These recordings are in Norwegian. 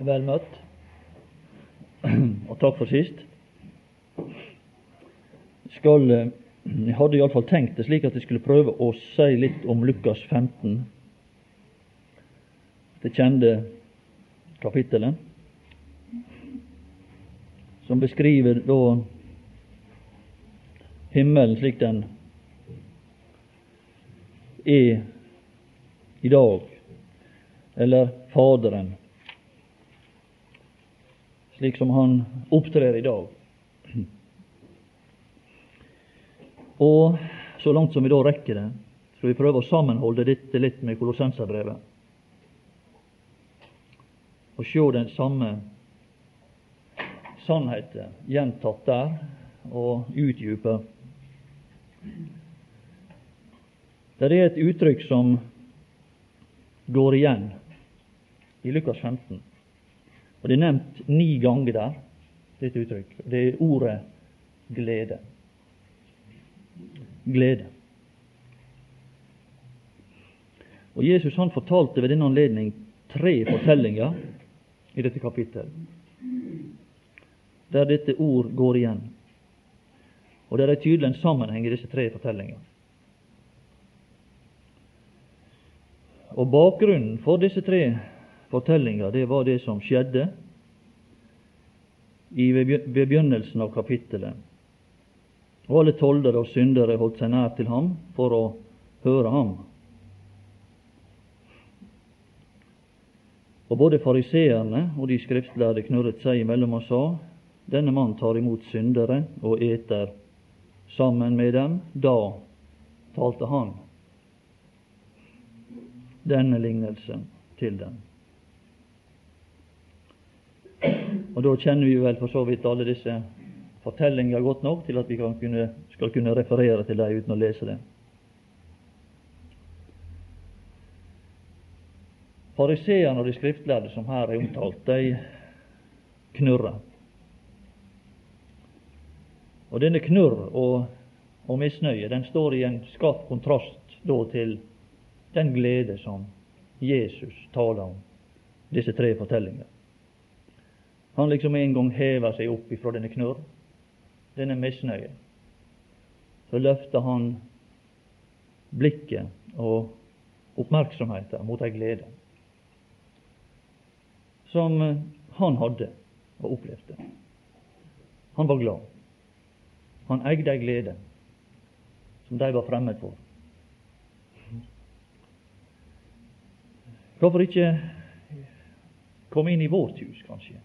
Vel møtt, og takk for sist. Skal, eh, jeg hadde iallfall tenkt det slik at jeg skulle prøve å si litt om Lukas 15, det kjente kapittelet, som beskriver da himmelen slik den er i dag, eller Faderen slik som han opptrer i dag. Og så langt som vi da rekker det, skal vi prøve å sammenholde dette litt med Kolossenserbrevet. Og se den samme sannheten gjentatt der, og utdype. Det er et uttrykk som går igjen i Lukas 15. Og Det er nevnt ni ganger der, dette uttrykk. Det er ordet glede. Glede. Og Jesus han fortalte ved denne anledning tre fortellinger i dette kapittelet, der dette ord går igjen. Og det er tydelig en sammenheng i disse tre fortellingene. Og Bakgrunnen for disse tre fortellinga, det var det som skjedde i, begynnelsen av kapittelet. Og alle toldere og syndere holdt seg nær til ham for å høre ham. Og både fariseerne og de skriftlærde knurret seg imellom og sa:" Denne mann tar imot syndere og eter sammen med dem. Da talte han denne lignelsen til dem. Og Da kjenner vi vel for så vidt alle disse fortellinger godt nok til at vi kunne, skal kunne referere til dem uten å lese dem. Fariseerne og de skriftlærde som her er omtalt, de knurrer. Og denne knurr og, og misnøye den står i en skarp kontrast da til den glede som Jesus taler om disse tre fortellingene. Han liksom en gang hever seg opp ifra denne knurr, denne misnøye. Så løfter han blikket og oppmerksomheten mot ei glede som han hadde og opplevde. Han var glad. Han eide ei glede som de var fremmed for. Hvorfor ikke komme inn i vårt hus, kanskje?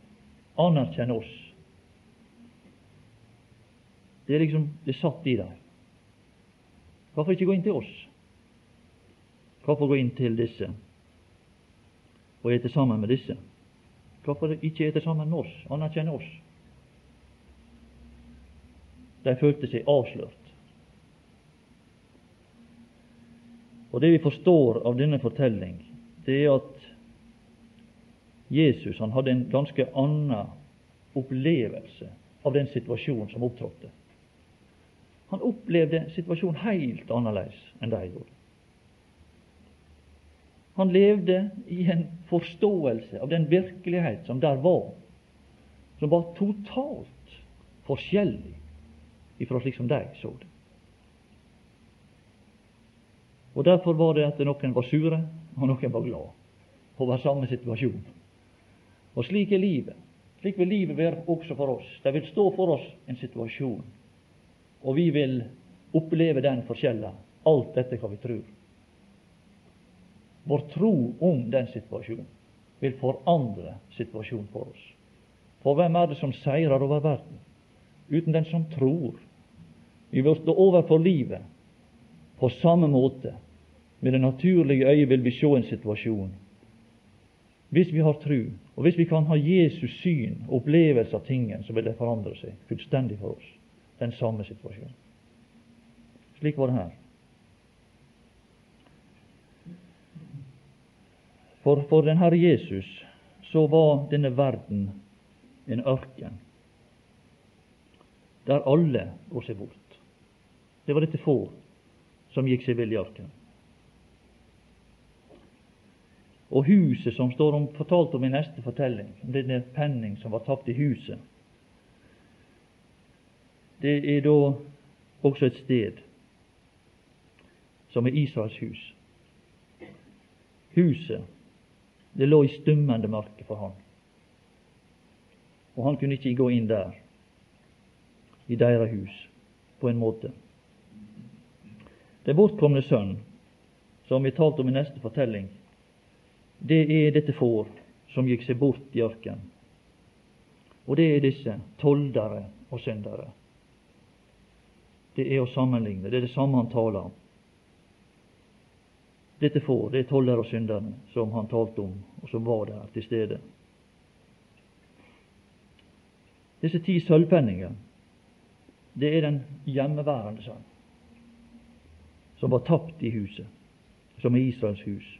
Anerkjenne oss. Det er liksom det er satt i dem. Hvorfor ikke gå inn til oss? Hvorfor gå inn til disse og ete sammen med disse? Hvorfor ikke ete sammen med oss, anerkjenne oss? De følte seg avslørt. Og Det vi forstår av denne fortelling, det er at Jesus han hadde en ganske annen opplevelse av den situasjonen som opptrådte. Han opplevde situasjonen helt annerledes enn de gjorde. Han levde i en forståelse av den virkelighet som der var, som var totalt forskjellig ifra slik som de så det. Og Derfor var det at noen var sure, og noen var glad over samme situasjon. Og slik er livet. Slik vil livet være også for oss. Det vil stå for oss en situasjon, og vi vil oppleve den forskjellen. Alt dette hva vi tror. Vår tro om den situasjonen vil forandre situasjonen for oss. For hvem er det som seirer over verden? Uten den som tror. Vi vil stå overfor livet på samme måte. Med det naturlige øyet vil vi se en situasjon. Hvis vi har tru, og hvis vi kan ha Jesus syn og opplevelse av tingen, så vil det forandre seg fullstendig for oss. Den samme situasjonen. Slik var det her. For, for den Herre Jesus så var denne verden en ørken der alle går seg bort. Det var dette få som gikk seg vill i ørkenen. Og huset som står om, fortalt om i neste fortelling, om denne penning som var tapt i huset, det er da også et sted som er Israels hus. Huset, det lå i stummende mørke for han. Og han kunne ikke gå inn der, i deres hus, på en måte. Den bortkomne sønn, som vi talte om i neste fortelling, det er dette får som gikk seg bort i ørken. Og det er disse toldere og syndere. Det er å sammenligne. Det er det samme han taler om. Dette får, det er tollere og syndere som han talte om, og som var der til stede. Disse ti sølvpenninger, det er den hjemmeværende sønn, som var tapt i huset, som er Israels hus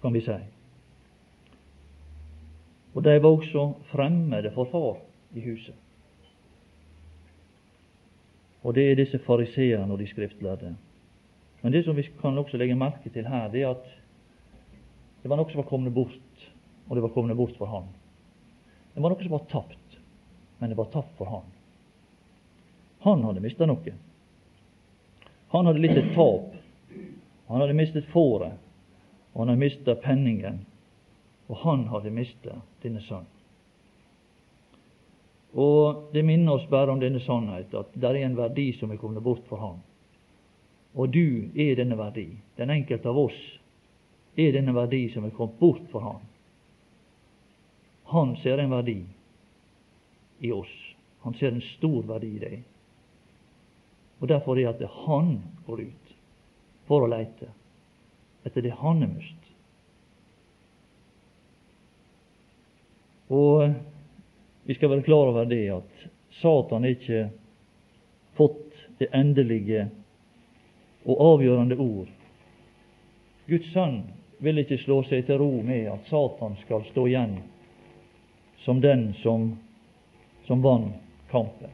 kan vi si. Og de var også fremmede for far i huset. Og det er disse fariseerne og de skriftlærde. Men det som vi kan også legge merke til her, det er at det var noe som var kommet bort, og det var kommet bort for han. Det var noe som var tapt, men det var tapt for han. Han hadde mista noe. Han hadde litt et tap. Han hadde mistet fåret og han har mista penningen, og han hadde mista denne sønnen. Og Det minner oss bare om denne sannhet, at det er en verdi som er kommet bort for ham. Og du er denne verdi. Den enkelte av oss er denne verdi som er kommet bort for ham. Han ser en verdi i oss. Han ser en stor verdi i deg. Og Derfor er det at han går ut for å leite etter det han er mist. Og vi skal være klar over det at Satan ikke fått det endelige og avgjørende ord. Guds sønn vil ikke slå seg til ro med at Satan skal stå igjen som den som, som vant kampen.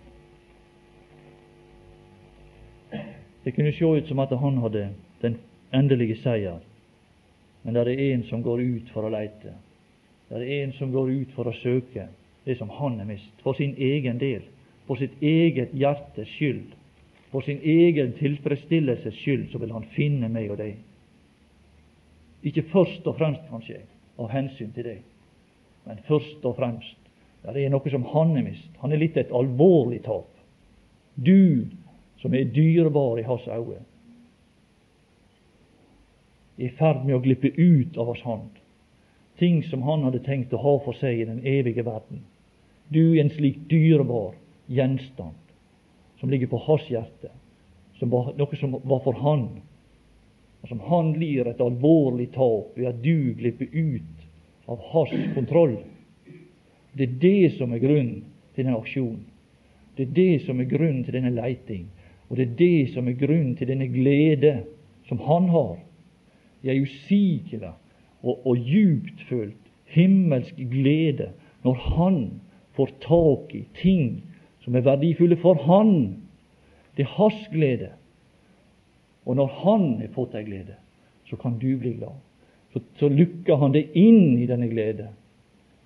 Det kunne se ut som at han hadde endelige seier. Men det er en som går ut for å leite. Det er en som går ut for å søke det som han er mist, for sin egen del, for sitt eget hjertes skyld. For sin egen tilfredsstillelses skyld så vil han finne meg og deg. Ikke først og fremst, kanskje, av hensyn til deg, men først og fremst det er noe som han er mist. Han er litt et alvorlig tap. Du som er dyrebar i hans øyne, i ferd med å glippe ut av hans hånd. Ting som han hadde tenkt å ha for seg i den evige verden. Du er en slik dyrebar gjenstand som ligger på hans hjerte, som var, noe som var for han, og som han lir et alvorlig tap ved at du glipper ut av hans kontroll. Det er det som er grunnen til denne aksjonen. Det er det som er grunnen til denne leiting. Og det er det som er grunnen til denne glede som han har ei usigelig og, og djupt følt himmelsk glede når han får tak i ting som er verdifulle for han. Det er hans glede. Og når han har fått ei glede, så kan du bli glad. Så, så lukker han det inn i denne glede.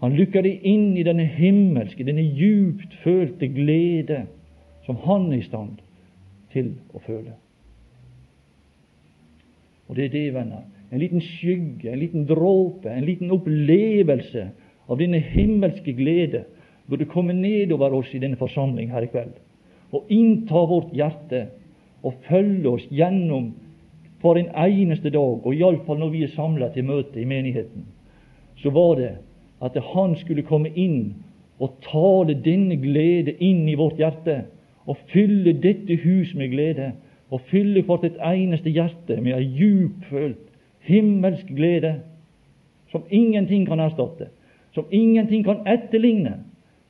Han lukker det inn i denne himmelske, denne djupt følte glede som han er i stand til å føle. Og det er det, venner. En liten skygge, en liten dråpe, en liten opplevelse av denne himmelske glede burde komme nedover oss i denne forsamling her i kveld. Og innta vårt hjerte og følge oss gjennom for en eneste dag, og iallfall når vi er samla til møte i menigheten, så var det at Han skulle komme inn og tale denne glede inn i vårt hjerte og fylle dette hus med glede og fylle for sitt eneste hjerte med ei djupfølt himmelsk glede som ingenting kan erstatte, som ingenting kan etterligne,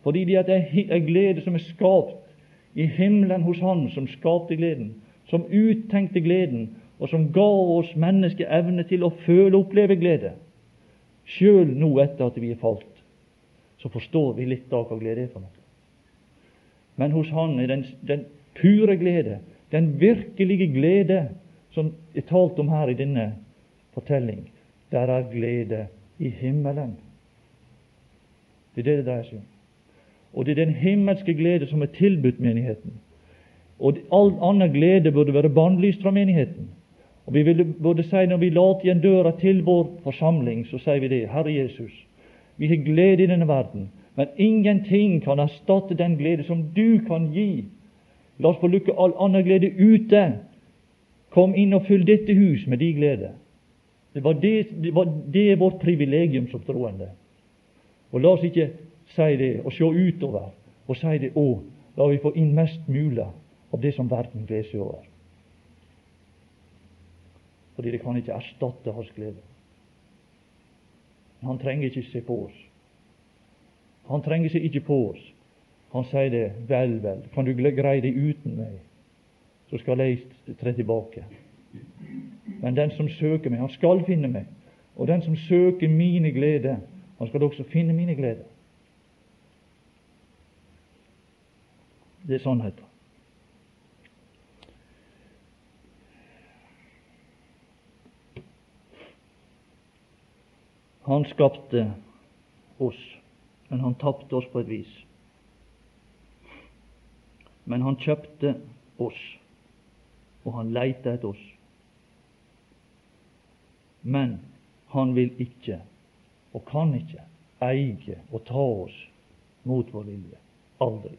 fordi det er ei glede som er skapt i himmelen hos Han som skapte gleden, som uttenkte gleden, og som ga oss mennesker evne til å føle og oppleve glede. Sjøl nå etter at vi er falt, så forstår vi litt av hva glede er for noe. Men hos Han er den, den pure glede, den virkelige glede som er talt om her i denne fortelling, der er glede i himmelen. Det er det det dreier seg om. Og det er den himmelske glede som er tilbudt menigheten. Og all annen glede burde være bannlyst fra menigheten. Og Vi burde si når vi later igjen døra til vår forsamling, så sier vi det. Herre Jesus, vi har glede i denne verden, men ingenting kan erstatte den glede som du kan gi. La oss få lukke all annen glede ute. Kom inn og fyll dette hus med de glede. Det, var det, det, var, det vårt privilegium som troende. Og La oss ikke si det og se utover og si det å, la vi få inn mest mulig av det som verden gleder seg over. Fordi det kan ikke erstatte hans glede. Han trenger ikke se på oss. Han trenger seg ikke på oss. Han sier det vel, vel, kan du greie det uten meg, så skal jeg tre tilbake. Men den som søker meg, han skal finne meg. Og den som søker mine glede, han skal også finne mine gleder. Det er sannheten. Han skapte oss, men han tapte oss på et vis. Men han kjøpte oss, og han leita etter oss. Men han vil ikke, og kan ikke, eie og ta oss mot vår vilje. Aldri.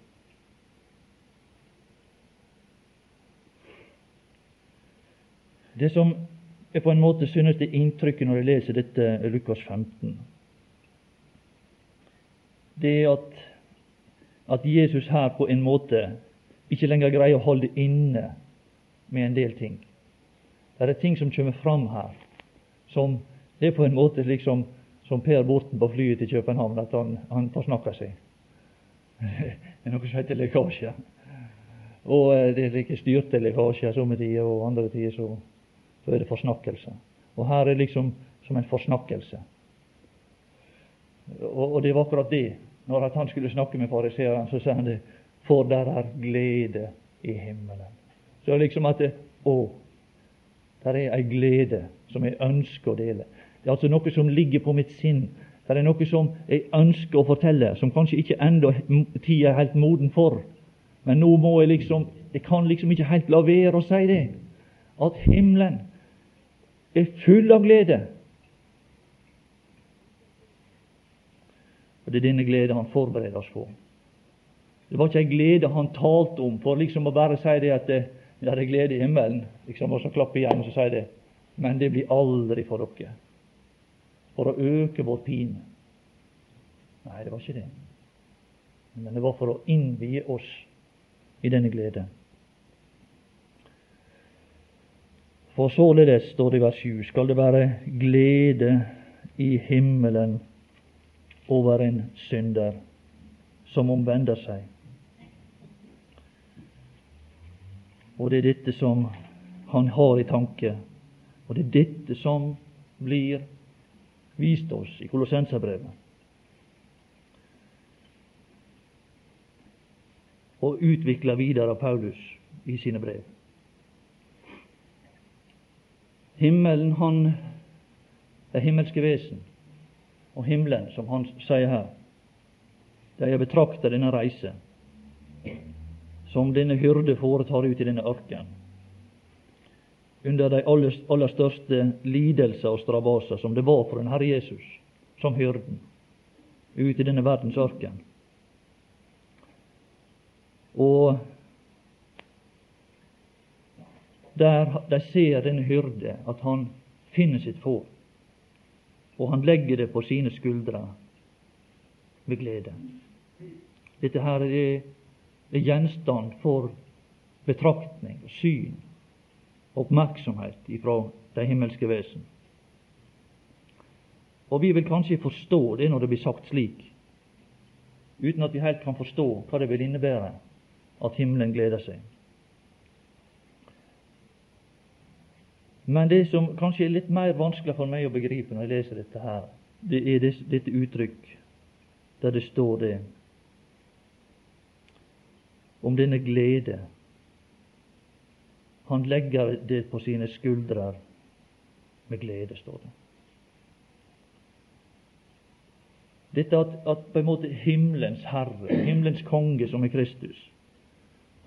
Det som jeg på en måte synes det inntrykket når jeg leser dette Lukas 15, det er at, at Jesus her på en måte ikke lenger greier å holde inne med en del ting. Det er ting som kommer fram her, som det er på en måte slik som Per Borten på flyet til København, at han, han forsnakker seg. Det er noe som heter lekkasje. Og eh, det er like styrte lekkasjer somme tider, og andre tider så så er det forsnakkelse. Og her er liksom som en forsnakkelse. Og, og det var akkurat det. Når han skulle snakke med fariseeren, så sa han det For der er glede i himmelen. Så liksom at det, Å, der er ei glede som jeg ønsker å dele. Det er altså noe som ligger på mitt sinn. Det er noe som jeg ønsker å fortelle, som kanskje ikke ennå tida er helt moden for. Men nå må jeg liksom Jeg kan liksom ikke helt la være å si det. At himmelen er full av glede. Og Det er denne glede han forbereder oss på. Det var ikke ei glede han talte om for liksom å bare si det at ja, det er glede i himmelen, liksom, og så klappe igjen og så si det. Men det blir aldri for dere. For å øke vår pine. Nei, det var ikke det. Men det var for å innvie oss i denne glede. For således, står det i vers 7, skal det være glede i himmelen over en synder som omvender seg. Og det er dette som han har i tanke, og det er dette som blir vist oss i Kolossenserbrevet. Og utvikla videre av Paulus i sine brev. Himmelen, han er himmelske vesen, og himmelen, som han sier her, de har betrakta denne reise som denne hyrde foretar ut i denne ørken, under de aller, aller største lidelser og strabaser som det var for en Herre Jesus som hyrden ut i denne verdens ørken. Og der de ser denne hyrde, at han finner sitt få, og han legger det på sine skuldre med glede. Dette her er, er gjenstand for betraktning, syn, oppmerksomhet ifra de himmelske vesen. Og vi vil kanskje forstå det når det blir sagt slik, uten at vi helt kan forstå hva det vil innebære at himmelen gleder seg. Men det som kanskje er litt mer vanskelig for meg å begripe når jeg leser dette her, det er dette uttrykk der det står det om denne glede. Han legger det på sine skuldrer med glede, står det. Dette at, at på en måte himmelens herre, himmelens konge, som er Kristus,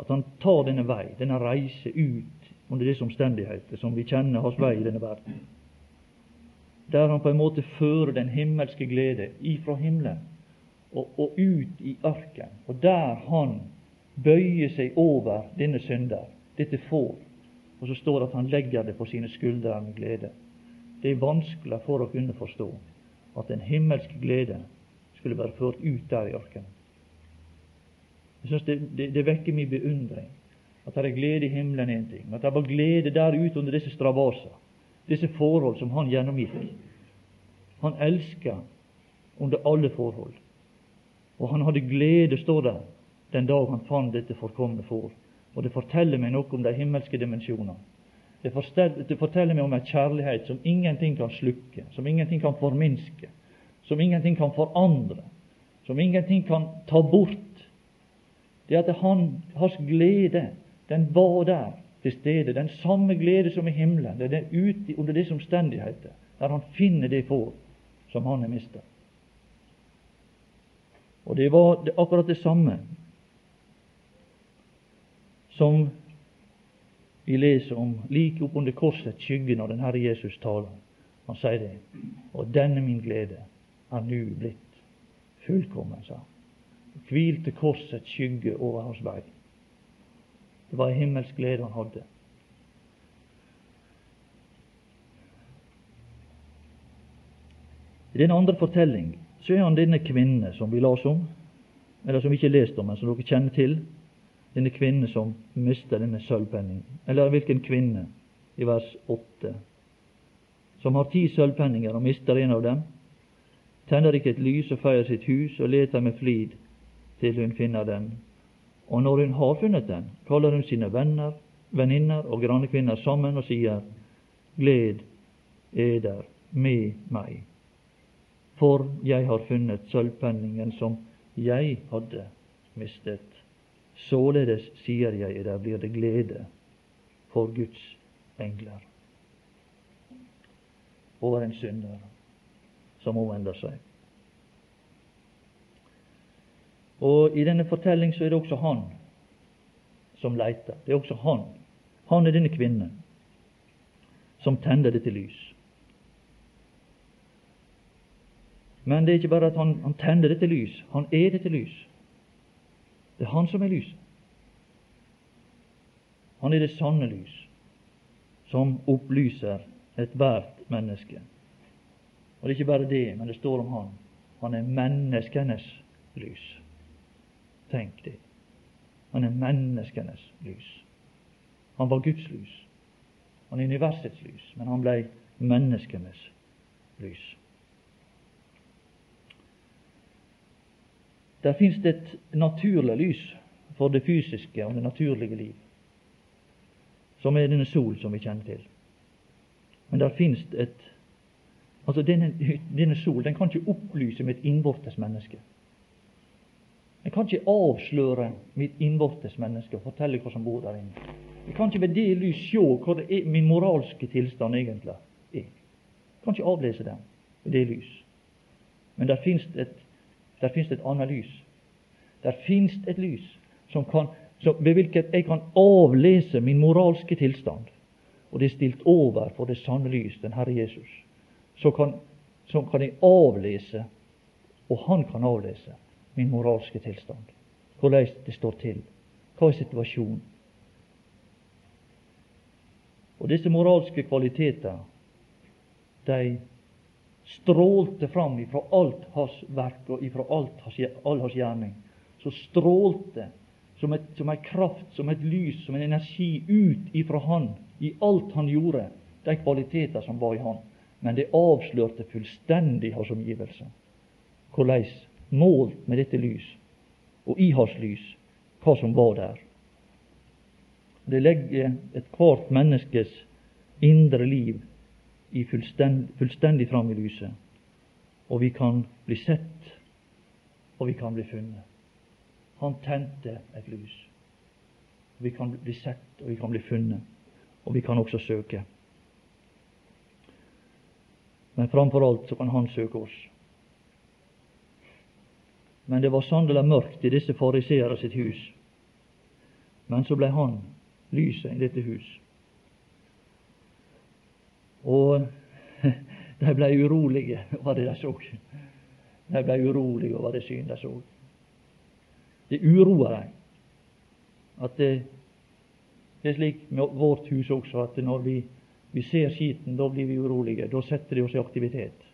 at han tar denne vei, denne reise ut under disse omstendigheter som vi kjenner hans vei i denne verden. Der han på en måte fører den himmelske glede ifra himmelen og, og ut i ørken, og der han bøyer seg over denne synder, dette får, og så står det at han legger det på sine skuldre med glede. Det er vanskelig for å kunne forstå at den himmelske glede skulle være ført ut der i ørkenen. Jeg synes det, det, det, vekker min beundring at det er glede i himmelen én ting, at det var glede der ute under disse stravaser, disse forhold som han gjennomgikk. Han elska under alle forhold. Og han hadde glede, står der, den dag han fant dette forkomne får. Og det forteller meg noe om de himmelske dimensjoner. Det forteller meg om en kjærlighet som ingenting kan slukke, som ingenting kan forminske, som ingenting kan forandre, som ingenting kan ta bort. Det at han, hans glede, den var der til stede. Den samme glede som i himmelen. Det er ute under disse omstendigheter der han finner det får som han har mista. Og det var akkurat det samme som vi leser om like oppunder korsets skygge når den Herre Jesus taler. Han sier det. Og denne min glede er nu blitt fullkommen, sa han. Hvilte korsets skygge over hans vei. Det var en himmelsk glede han hadde. I den andre fortelling så er han denne kvinne som vi las om, eller som vi ikke leste om, men som dere kjenner til. Denne kvinne som mister denne sølvpenningen. Eller hvilken kvinne? I vers 8. Som har ti sølvpenninger og mister en av dem. Tenner ikke et lys og feier sitt hus og leter med flid til hun finner den. Og når hun har funnet den, kaller hun sine venner, venninner og grannekvinner sammen og sier:" Gled eder med meg, for jeg har funnet sølvpenningen som jeg hadde mistet. Således, sier jeg, der blir det glede for Guds engler over en synder som omvender seg. Og I denne fortelling så er det også han som leiter. Det er også han. Han er denne kvinnen som tenner til lys. Men det er ikke bare at han, han tenner til lys, han er det til lys. Det er han som er lyset. Han er det sanne lys, som opplyser ethvert menneske. Og det er ikke bare det, men det står om han. Han er menneskenes lys. Tenk det. Han er menneskenes lys. Han var Guds lys. Han er universets lys, men han ble menneskenes lys. Der fins det et naturlig lys for det fysiske og det naturlige liv, som er denne sol som vi kjenner til. Men der fins et Altså, denne, denne sol den kan ikke opplyse mitt innvortes menneske. Jeg kan ikke avsløre mitt innvortes menneske og fortelle hva som bor der inne. Jeg kan ikke ved det lys se hva det er min moralske tilstand egentlig er. Jeg kan ikke avlese den ved det lys. Men der finnes et, der finnes et annet lys. Der finnes et lys som kan, som, ved hvilket jeg kan avlese min moralske tilstand. Og det er stilt over for det sanne lys, den Herre Jesus. Så kan, som kan jeg avlese, og Han kan avlese, min moralske tilstand. Hvordan det står til. Hva er situasjonen? Og disse moralske kvaliteter, de strålte fram ifra alt hans verk og ifra all hans gjerning. Så strålte som, et, som ei kraft, som et lys, som en energi ut ifra han i alt han gjorde, de kvaliteter som var i han. Men det avslørte fullstendig hans omgivelser. Hvordan målt med dette lys, og i hans lys, hva som var der. Det legger ethvert menneskes indre liv i fullstendig, fullstendig fram i lyset, og vi kan bli sett, og vi kan bli funnet. Han tente et lys. Vi kan bli sett, og vi kan bli funnet, og vi kan også søke. Men framfor alt så kan Han søke oss. men det var sannelig mørkt i disse fariseere sitt hus. Men så ble han lyset i dette hus. Og de ble urolige over det de så. De ble urolige over det synet de så. Det uroa dem at det, det er slik med vårt hus også, at når vi, vi ser skiten, da blir vi urolige. Da setter det oss i aktivitet.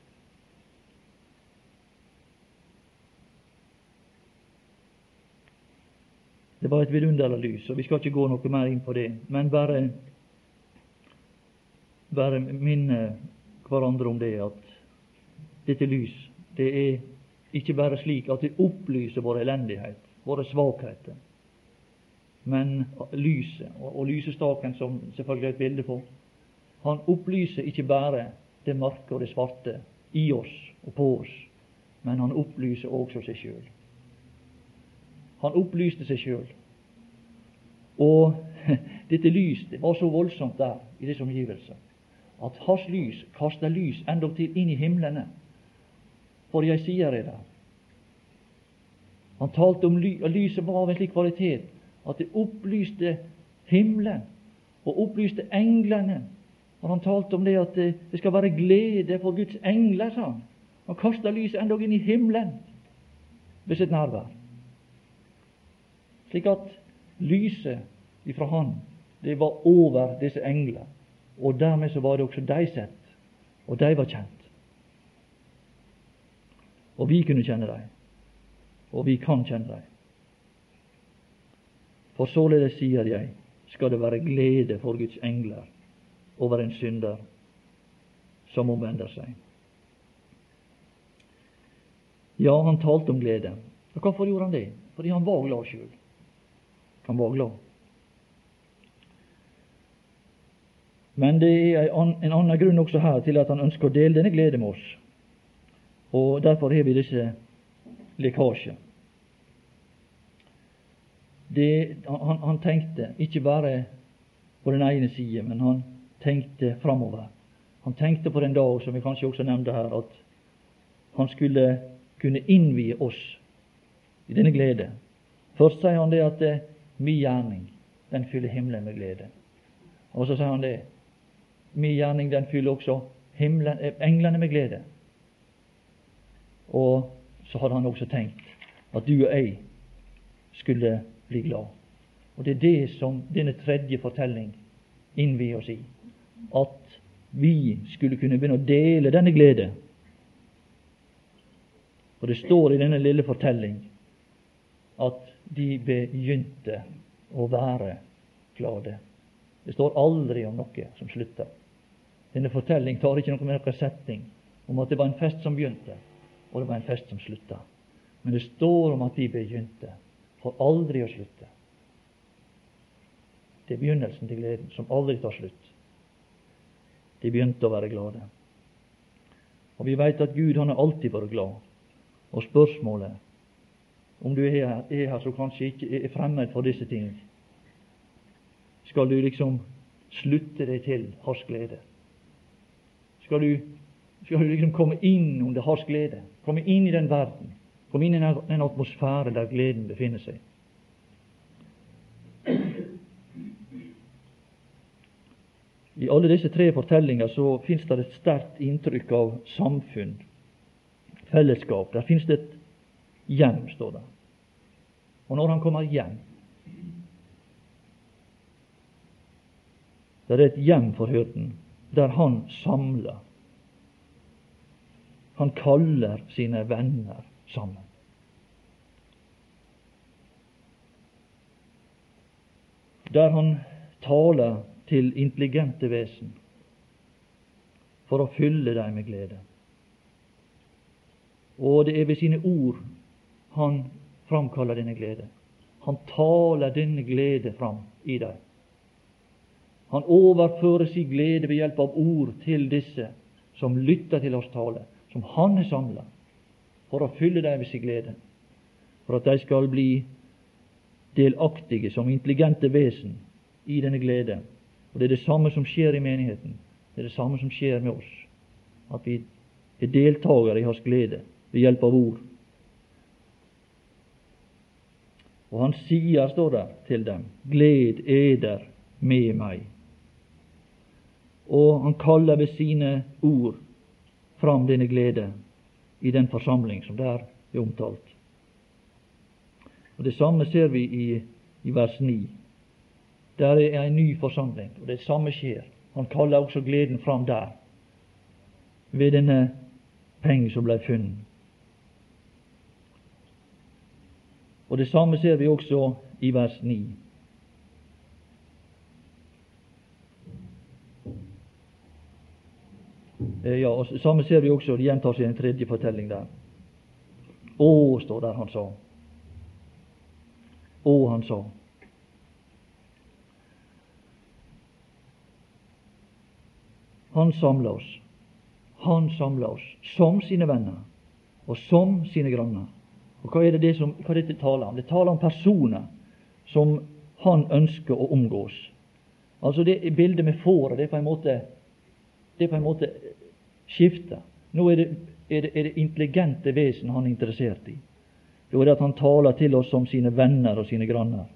Det var et vidunderlig lys, og vi skal ikke gå noe mer inn på det, men bare, bare minne hverandre om det at dette lys, det er ikke bare slik at det opplyser vår elendighet, våre svakheter, men lyset, og lysestaken som selvfølgelig er et bilde på, han opplyser ikke bare det mørke og det svarte i oss og på oss, men han opplyser også seg sjøl. Han opplyste seg sjøl. Og dette lys det var så voldsomt der i disse omgivelser at hans lys kaster lys endogtil inn i himlene. For jeg sier det der. Han talte om ly og lyset var av en slik kvalitet at det opplyste himmelen og opplyste englene. Og han talte om det at det, det skal være glede for Guds engler, sa han. Han kasta lyset endog inn i himmelen ved sitt nærvær. Slik at lyset ifra Han, det var over disse engler. Og dermed så var det også de sett, og de var kjent. Og vi kunne kjenne dem, og vi kan kjenne dem. For således sier jeg, skal det være glede for Guds engler over en synder som omvender seg. Ja, han talte om glede. Og Hvorfor gjorde han det? Fordi han var glad sjøl. Han var glad. Men det er en annen grunn også her til at han ønsker å dele denne glede med oss. Og Derfor har vi disse lekkasjer. Han, han, tenkte ikke bare på den ene side, men han tenkte framover. Han tenkte på den dag som vi kanskje også nevnte her, at han skulle kunne innvie oss i denne glede. Først sier han det at det, mi gjerning, den fyller himmelen med glede. Og så sier han det min gjerning den fyller også himmelen, eh, englene med glede. Og så hadde han også tenkt at du og jeg skulle bli glad. Og det er det som denne tredje fortelling innvier oss i. At vi skulle kunne begynne å dele denne glede. Og det står i denne lille fortelling at de begynte å være glade. Det står aldri om noe som slutter. Denne fortelling tar ikke noe med noen setning om at det var en fest som begynte, og det var en fest som slutta. Men det står om at de begynte, for aldri å slutte. Det er begynnelsen til gleden, som aldri tar slutt. De begynte å være glade. Og vi veit at Gud han har alltid vært glad. Og spørsmålet om du er her, er her som kanskje ikke er fremmed for disse ting, skal du liksom slutte deg til hans glede? Skal du, skal du liksom komme inn under hans glede. Komme inn i den verden. Komme inn i den atmosfære der gleden befinner seg. I alle disse tre fortellinger så fins det et sterkt inntrykk av samfunn, fellesskap. Der fins det et hjem, står det. Og når han kommer hjem Det er et hjem for hyrden der han samler. Han kaller sine venner sammen. Der han taler til intelligente vesen for å fylle dem med glede. Og det er ved sine ord han framkaller denne glede. Han taler denne glede fram i dem. Han overfører sin glede ved hjelp av ord til disse som lytter til hans tale, som Han har samla, for å fylle dem med sin glede, for at de skal bli delaktige som intelligente vesen i denne glede. Og Det er det samme som skjer i menigheten. Det er det samme som skjer med oss. At vi er deltakere i Hans glede ved hjelp av ord. Og han sier, står der til dem, gled eder med meg. Og han kaller ved sine ord fram denne glede i den forsamling som der er omtalt. Og Det samme ser vi i, i vers 9. Der er en ny forsamling, og det samme skjer. Han kaller også gleden fram der, ved denne pengen som ble funnet. Og Det samme ser vi også i vers 9. ja, og Samme ser vi også, det gjentar seg en tredje fortelling der. Å, står der han sa. Å, han sa. Han samla oss. Han samla oss som sine venner og som sine granner. Og Hva er det, det som, hva dette taler om? Det taler om personer som han ønsker å omgås. Altså det bildet med fåret, det er på en måte det er på en måte skifta. Nå er det, er, det, er det, intelligente vesen han er interessert i. Da er det at han taler til oss som sine venner og sine granner.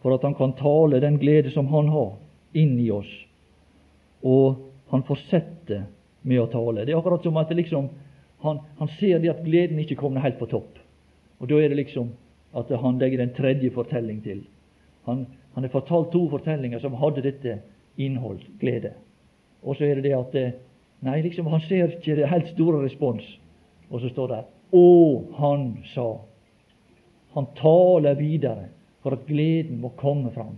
For at han kan tale den glede som han har, inn i oss. Og han fortsetter med å tale. Det er akkurat som at liksom, han, han, ser det at gleden ikke kommer helt på topp. Og da er det liksom at han legger en tredje fortelling til. Han, han har fortalt to fortellinger som hadde dette innhold, glede. Og så er det det at eh, Nei, liksom han ser ikke det helt store respons. Og så står det Å, han sa. Han taler videre for at gleden må komme fram.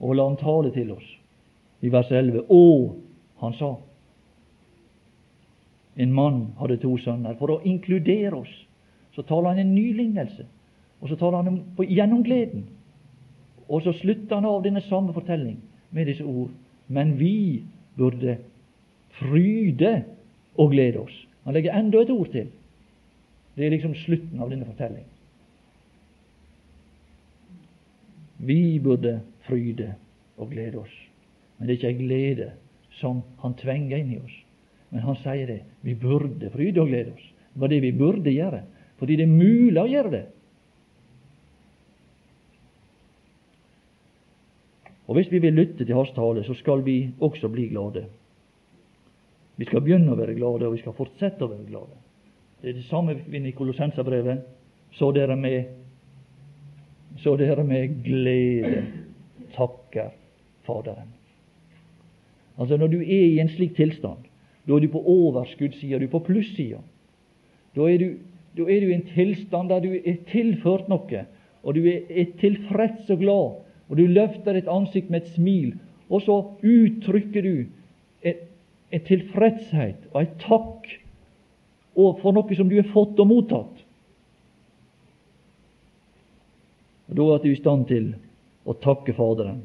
Og la han tale til oss i vers 11. Å, han sa. En mann hadde to sønner. For å inkludere oss så taler han en ny lignelse. Og så taler han om, gjennom gleden. Og så slutter han av denne samme fortelling med disse ord. Men vi burde fryde og glede oss. Han legger enda et ord til. Det er liksom slutten av denne fortellingen. Vi burde fryde og glede oss. Men det er ikke ei glede som han tvenger inn i oss. Men han sier det. Vi burde fryde og glede oss. Det var det vi burde gjøre. Fordi det er mulig å gjøre det. Og Hvis vi vil lytte til hans tale, så skal vi også bli glade. Vi skal begynne å være glade, og vi skal fortsette å være glade. Det er det samme i Kolossenserbrevet. Så dere med så dere med glede takker Faderen. Altså Når du er i en slik tilstand, da er du på overskuddssida, du er på plussida. Da er du, da er du i en tilstand der du er tilført noe, og du er, er tilfreds og glad og du løfter et ansikt med et smil, og så uttrykker du en, en tilfredshet og en takk for noe som du har fått og mottatt. Og Da er du i stand til å takke Faderen,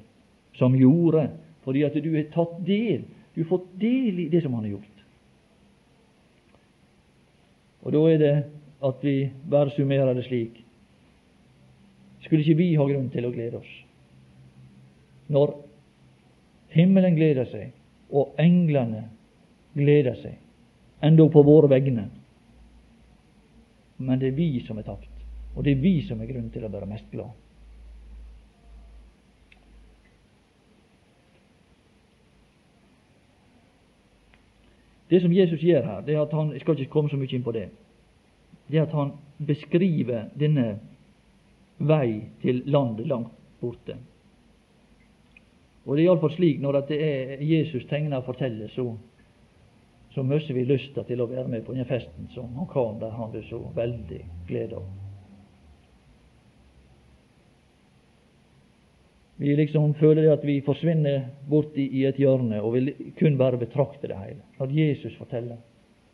som gjorde, fordi at du har tatt del, du har fått del i det som Han har gjort. Og Da er det at vi bare summerer det slik. Skulle ikke vi ha grunn til å glede oss? når himmelen gleder seg, og englene gleder seg, enda på våre vegne. Men det er vi som er tapt, og det er vi som er grunnen til å være mest glad. Det som Jesus gjør her, det er at han jeg skal ikke komme så mye inn på det, det er at han beskriver denne vei til landet langt borte. Og det er iallfall slik når det er Jesus tegner og forteller, så, så mister vi lysta til å være med på den festen som han kom der han ble så veldig glede av. Vi liksom føler at vi forsvinner bort i, et hjørne og vil kun bare betrakte det hele. Når Jesus forteller,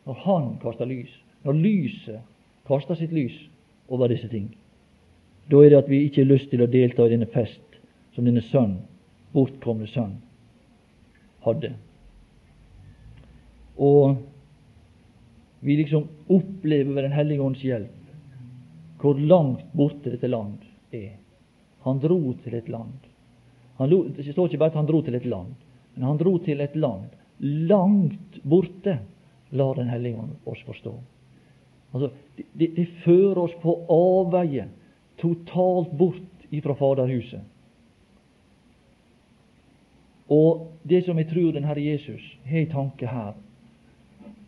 når Han kaster lys, når lyset kaster sitt lys over disse ting, da er det at vi ikke har lyst til å delta i denne fest som denne sønn bortkomne sønn hadde. Og vi liksom opplever ved Den hellige ånds hjelp hvor langt borte dette land er. Han dro til et land. Han, det står ikke bare at han dro til et land, men han dro til et land langt borte, lar Den hellige ånd oss forstå. Altså, det, det, det fører oss på avveie totalt bort ifra Faderhuset. Og det som jeg tror den Herre Jesus har i tanke her,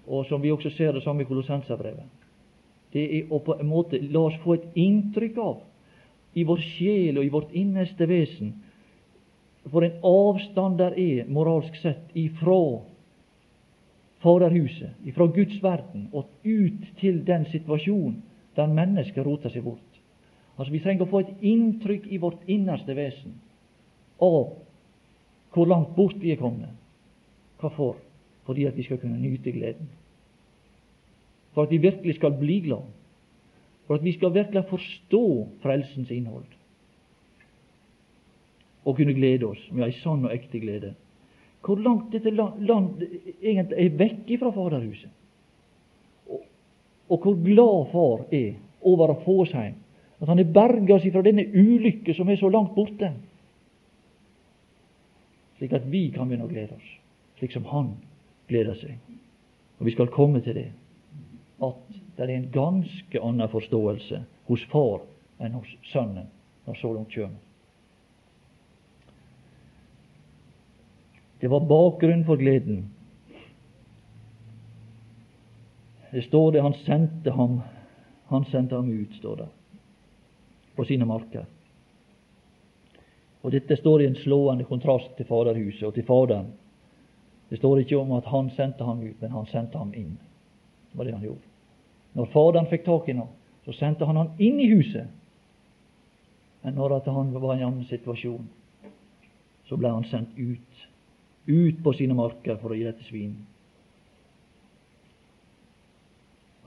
og som vi også ser det samme i Kolossenserbrevet, det er å på en måte la oss få et inntrykk av i vår sjel og i vårt innerste vesen for en avstand der er, moralsk sett, ifra Faderhuset, ifra Guds verden, og ut til den situasjonen der mennesket roter seg bort. Altså Vi trenger å få et inntrykk i vårt innerste vesen av hvor langt bort vi er kommet. Hvorfor? Fordi at vi skal kunne nyte gleden. For at vi virkelig skal bli glad. For at vi skal virkelig forstå frelsens innhold. Og kunne glede oss med ei sann og ekte glede. Hvor langt dette land, egentlig er vekk fra Faderhuset. Og, og hvor glad far er over å få oss hjem. At han har berga oss fra denne ulykke som er så langt borte slik at vi kan begynne å glede oss, slik som han gleder seg. Og vi skal komme til det, at det er en ganske annen forståelse hos far enn hos sønnen når så langt kjem. Det var bakgrunnen for gleden. Det står det han sendte ham han sendte ham ut, står det, på sine marker. Og Dette står i en slående kontrast til Faderhuset og til Faderen. Det står ikke om at han sendte ham ut, men han sendte ham inn. Det var det han gjorde. Når Faderen fikk tak i ham, så sendte han ham inn i huset. Men når han var i en annen situasjon, så ble han sendt ut. Ut på sine marker for å gi dette svin.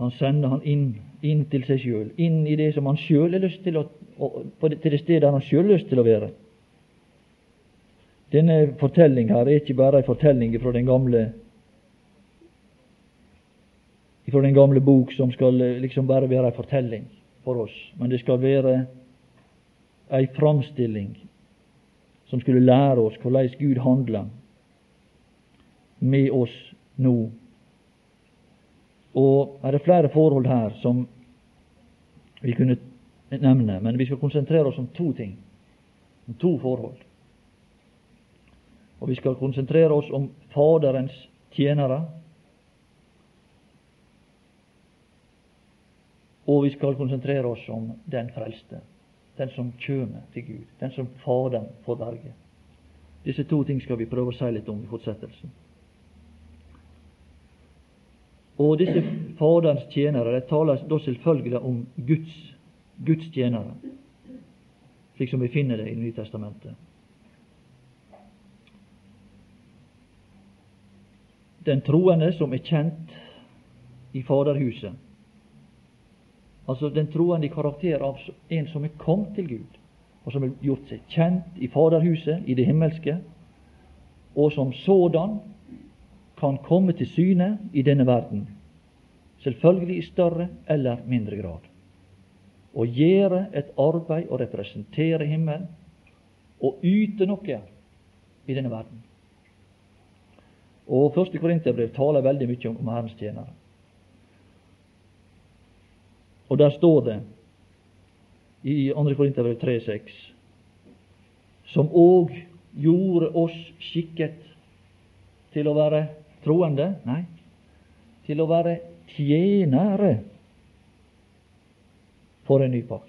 Han sender han inn, inn til seg sjøl, inn i det som han sjøl har lyst til å, til det stedet han sjøl har lyst til å være. Denne fortellinga er ikke bare en fortelling fra den gamle fra den gamle bok som skal liksom bare være en fortelling for oss, men det skal være ei framstilling som skulle lære oss hvordan Gud handler med oss nå. Og er det flere forhold her som vi kunne nevne, men vi skal konsentrere oss om to ting, om to forhold. Og vi skal konsentrere oss om Faderens tjenere. Og vi skal konsentrere oss om den frelste, den som kjem til Gud, den som Faderen får berge. Disse to ting skal vi prøve å si litt om i fortsettelsen. Og disse Faderens tjenere det taler da selvfølgelig om Guds, Guds tjenere, slik som vi finner det i Nytestamentet. Den troende som er kjent i Faderhuset. Altså den troende i karakter av en som er kommet til Gud, og som er gjort seg kjent i Faderhuset, i det himmelske, og som sådan kan komme til syne i denne verden, selvfølgelig i større eller mindre grad, og gjøre et arbeid og representere himmelen og yte noe i denne verden. Og første Korinterbrev taler veldig mye om, Herrens tjenere. Og der står det i 2. Korinterbrev 3,6 som òg gjorde oss skikket til å være troende Nei, til å være tjenere for en ny pakt.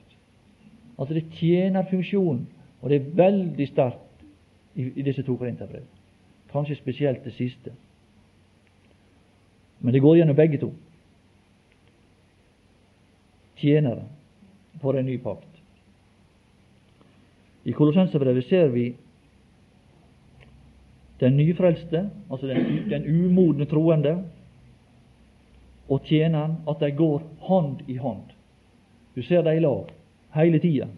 Altså det er tjenerfunksjonen, og det er veldig sterkt i, i disse to korinterbrevene. Kanskje spesielt det siste. Men det går gjennom begge to. Tjenere for en ny pakt. I kolossensbrevet ser vi den nyfrelste, altså den, den umodne troende, og tjeneren, at de går hånd i hånd. Du ser dem i lag hele tida.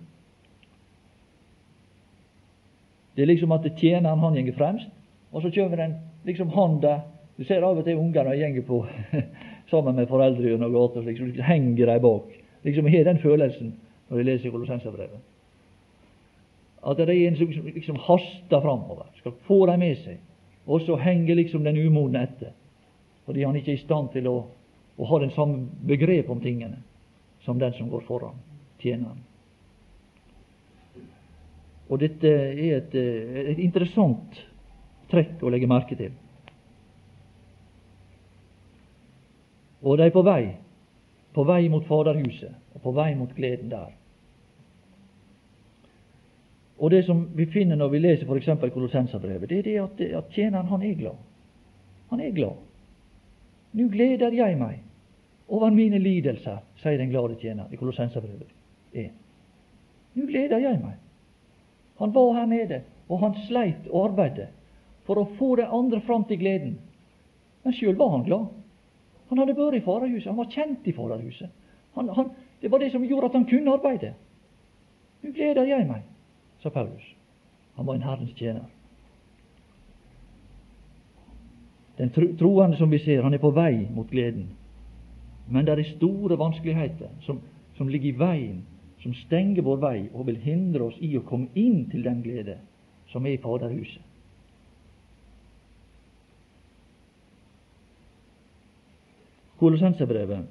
Det er liksom at tjeneren han går fremst, og så kjem den liksom handa Du ser av og til ungene gjenger på sammen med foreldre gjennom gata, liksom, liksom henger de bak. Liksom har den følelsen når de leser Kolossenserbrevet. At det er en som liksom, haster framover, skal få dem med seg. Og så henger liksom den umodne etter, fordi han ikke er i stand til å, å ha den samme begrep om tingene som den som går foran, tjeneren. Og dette er et, et interessant trekk å legge merke til. Og de er på vei, på vei mot Faderhuset, og på vei mot gleden der. Og Det som vi finner når vi leser f.eks. Kolossenserbrevet, det er det at, at tjeneren han er glad. Han er glad. Nå gleder jeg meg over mine lidelser, sier den glade tjener i Kolossenserbrevet 1. Nå gleder jeg meg. Han var her nede, og han sleit og arbeidet for å få de andre fram til gleden. Men sjøl var han glad. Han hadde vært i farerhuset, han var kjent i farerhuset. Han, han, det var det som gjorde at han kunne arbeide. Nå gleder jeg meg, sa Paulus. Han var en Herrens tjener. Den troende som vi ser, han er på vei mot gleden. Men det er store vanskeligheter som, som ligger i veien, som stenger vår vei og vil hindre oss i å komme inn til den glede som er i Faderhuset. Kolossenserbrevet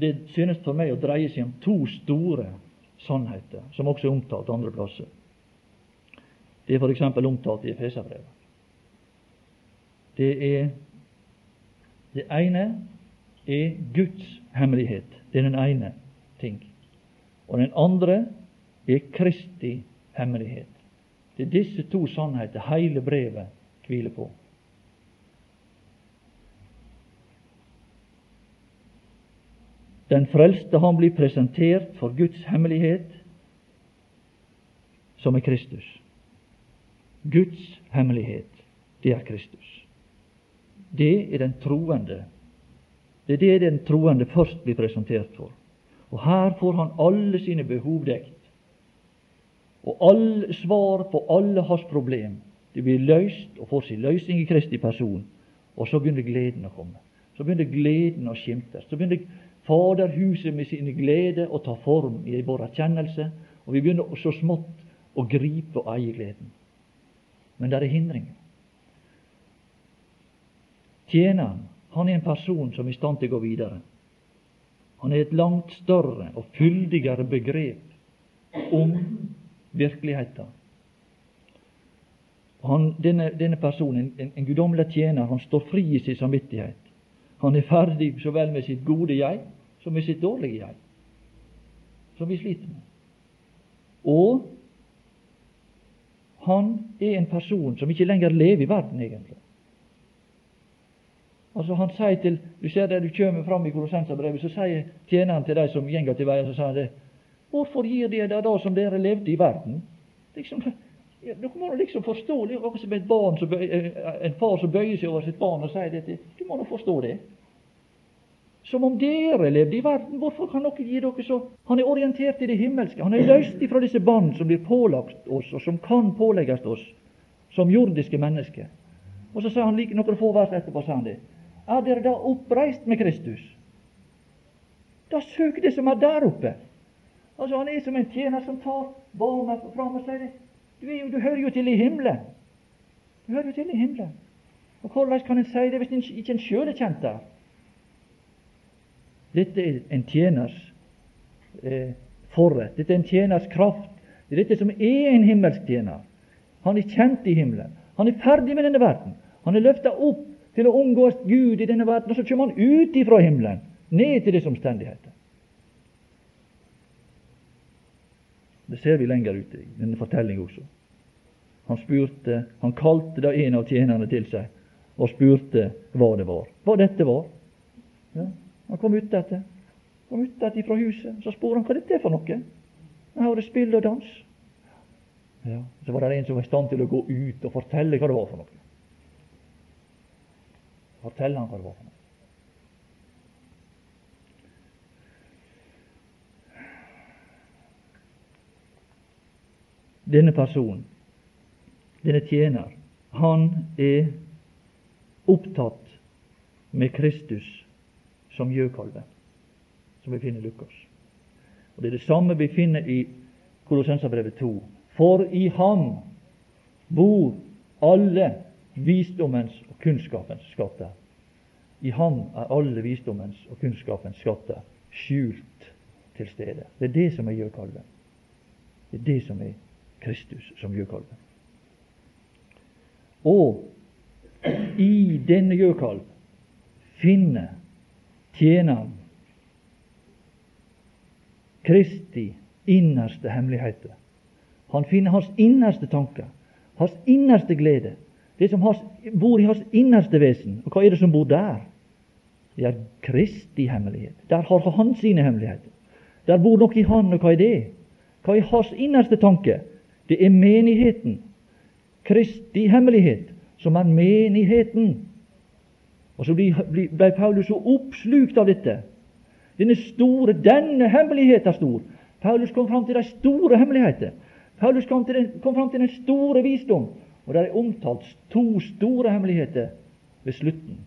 det synes for meg å dreie seg om to store sannheter, som også er omtalt andre plasser. Det er f.eks. omtalt i Efeserbrevet. Det er det ene er Guds hemmelighet. Det er den ene ting. Og den andre er Kristi hemmelighet. Det er disse to sannheter hele brevet hviler på. Den frelste han blir presentert for Guds hemmelighet, som er Kristus. Guds hemmelighet, det er Kristus. Det er den troende. Det er det den troende først blir presentert for. Og her får han alle sine behov dekt. Og alle svar på alle hans problem. Det blir løst og får sin løsning i Kristi person. Og så begynner gleden å komme. Så begynner gleden å skimtes. Så begynner Faderhuset med sin glede å ta form i vår erkjennelse, og vi begynner så smått å gripe og eie gleden. Men det er hindringer. Tjeneren han er en person som er i stand til å gå videre. Han er et langt større og fyldigere begrep om virkeligheten. Han, denne, denne, personen, en, en guddommelig tjener, han står fri i sin samvittighet. Han er ferdig så vel med sitt gode jeg som med sitt dårlige jeg, som vi sliter med. Og han er en person som ikke lenger lever i verden, egentlig. Altså Han sier til Du ser det du kommer fram i Kolossenserbrevet, så sier tjeneren til de som gjenger til veien, så sier han det Hvorfor gir de det da som dere levde i verden? Liksom, ja, Du må liksom forstå det. Akkurat som barn eh, en far som bøyer seg over sitt barn og sier dette. Du må nå forstå det. Som om dere levde i verden. Hvorfor kan dere gi dere så Han er orientert i det himmelske. Han er løst ifra disse bånd som blir pålagt oss, og som kan pålegges oss som jordiske mennesker. Og så sa han like noen få vers etterpå sa han det. Er dere da oppreist med Kristus? Da søk det som er der oppe. Altså Han er som en tjener som tar barnet fram og sier det. Du, jo, du, hører jo til i himmelen. Du hører jo til i himmelen. Og Hvordan kan en si det hvis en ikke en sjøl er kjent der? Dette er en tjeners eh, forrett. Dette er en tjeners kraft. Det er dette som er en himmelsk tjener. Han er kjent i himmelen. Han er ferdig med denne verden. Han er løfta opp til å omgås Gud i denne verden, og så kommer han ut ifra himmelen, ned til disse omstendigheter. Det ser vi lenger ute i denne fortellingen også. Han spurte, han kalte da en av tjenerne til seg og spurte hva det var. Hva dette var. Ja, han kom ut etter. Kom ut etter fra huset. Så spurte han hva dette er for noe. Her hørte spill og dans. Ja, Så var det en som var i stand til å gå ut og fortelle hva det var for noe. Fortelle han hva det var for noe. Denne personen, denne tjener, han er opptatt med Kristus som gjøkalven, som vi finner Lukas. Og Det er det samme vi finner i Kolossenserbrevet 2. For i ham bor alle visdommens og kunnskapens skatter. I ham er alle visdommens og kunnskapens skatter skjult til stede. Det er det som er gjøkalven. Det er det som er Kristus som gjøkalven. Og i denne gjøkalv finner tjeneren Kristi innerste hemmeligheter. Han finner hans innerste tanker, hans innerste glede, det som bor i hans innerste vesen. Og hva er det som bor der? Det er Kristi hemmelighet. Der har han sine hemmeligheter. Der bor noe i han, og hva er det? Hva er hans innerste tanke? Det er menigheten. Kristi hemmelighet, som er menigheten. Og så ble Paulus så oppslukt av dette. Denne store, denne hemmeligheten er stor. Paulus kom fram til de store hemmeligheter. Paulus kom, til den, kom fram til den store visdom. Og det er omtalt to store hemmeligheter ved slutten.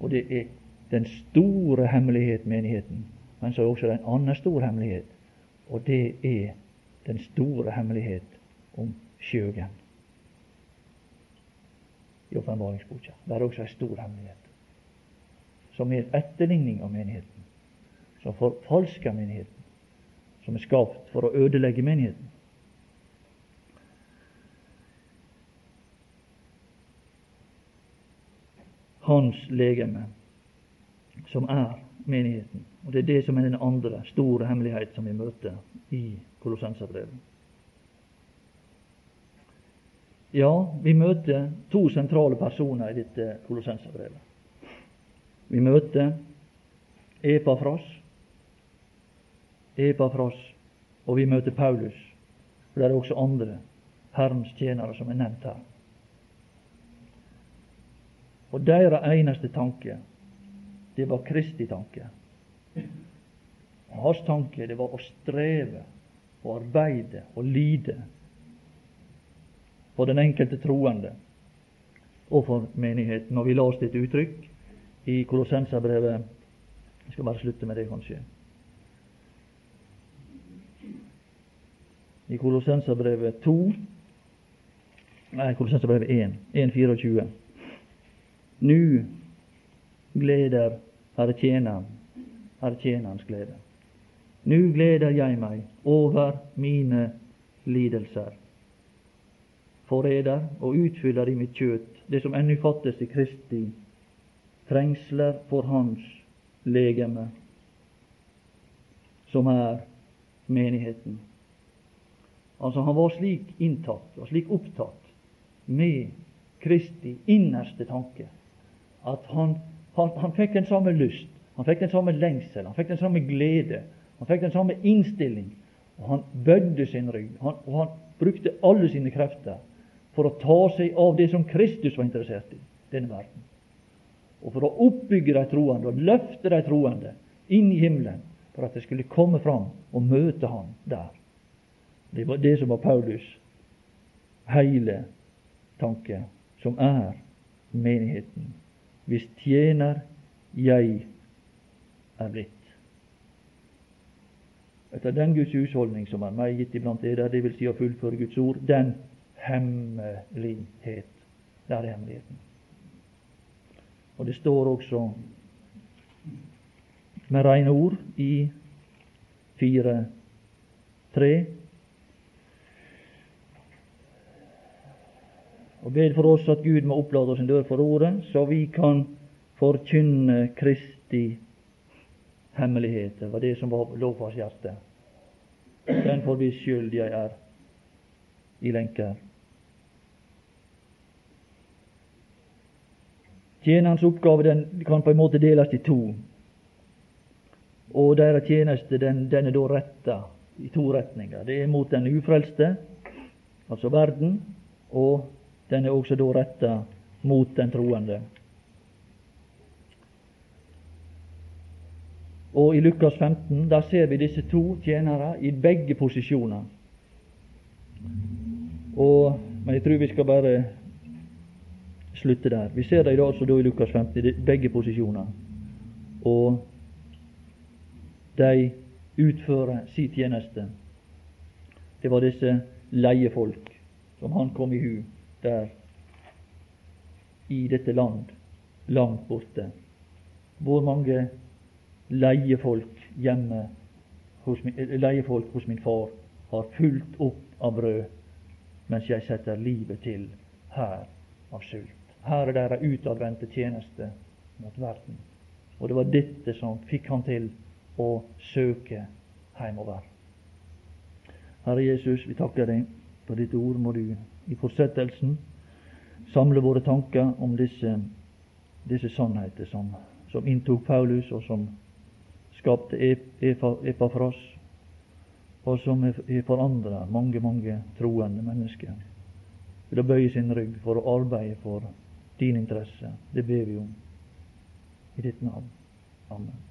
Og det er den store hemmelighet, menigheten. Men så er også en annen stor hemmelighet, og det er den store hemmelighet om sjøen I åpenbaringsboka. Det er også en stor hemmelighet, som er etterligning av menigheten, som forfalsker menigheten, som er skapt for å ødelegge menigheten. Hans legeme som er menigheten. Og Det er det som er den andre store hemmelighet som vi møter i Kolossenserbrevet. Ja, vi møter to sentrale personer i dette Kolossenserbrevet. Vi møter Epafras, Epafras, og vi møter Paulus. For det er også andre Herrens tjenere som er nevnt her. Og deres eneste tanke det var Kristi tanke. Og Hans tanke det var å streve, å arbeide og lide for den enkelte troende og for menigheten. Og vi leste et uttrykk i Kolossenserbrevet Jeg skal bare slutte med det, kanskje. I Kolossenserbrevet 2 Nei, Kolossenserbrevet 1, 1.24. Nu gleder Herre tjeneren, Herre tjenerens glede. Nu gleder jeg meg over mine lidelser, forræder og utfyller i mitt kjøtt det som ennå fattes i Kristi trengsler for Hans legeme, som er menigheten. Altså Han var slik inntatt og slik opptatt med Kristi innerste tanke at han han, han fikk den samme lyst, han fikk den samme lengsel, han fikk den samme glede, han fikk den samme innstilling. Og han bødde sin rygg, og han brukte alle sine krefter for å ta seg av det som Kristus var interessert i, denne verden. Og for å oppbygge de troende og løfte de troende inn i himmelen, for at de skulle komme fram og møte ham der. Det var det som var Paulus hele tanke, som er menigheten hvis tjener jeg er blitt. Etter den Guds husholdning som er gitt iblant dere, vil si å fullføre Guds ord, den hemmelighet. Det er hemmeligheten. Og det står også med rene ord i 4.3 og bed for oss at Gud må opplate oss en dør for ordet, så vi kan forkynne Kristi hemmelighet. Det var det som var lovfars hjerte. Den for vi jeg er i lenker. Tjenerens oppgave den kan på en måte deles i to. Og deres tjeneste den, den er da retta i to retninger. Det er mot den ufrelste, altså verden, og den er også da retta mot den troende. Og I Lukas 15 der ser vi disse to tjenere i begge posisjoner. Og, men jeg tror vi skal bare slutte der. Vi ser dem altså da i Lukas 15 i begge posisjoner. Og de utfører sin tjeneste. Det var disse leiefolk som han kom i hu der i dette land, langt borte. Hvor mange leiefolk hjemme hos min, eh, leiefolk hos min far har fulgt opp av brød mens jeg setter livet til her av sult. Her er deres utadvendte tjeneste mot verden. Og det var dette som fikk han til å søke heimover. Herre Jesus, vi takker deg for ditt ord. Må du i fortsettelsen samle våre tanker om disse, disse sannheter som, som inntok Paulus, og som skapte Epafras, og som har forandra mange, mange troende mennesker til å bøye sin rygg for å arbeide for din interesse. Det ber vi om i ditt navn. Amen.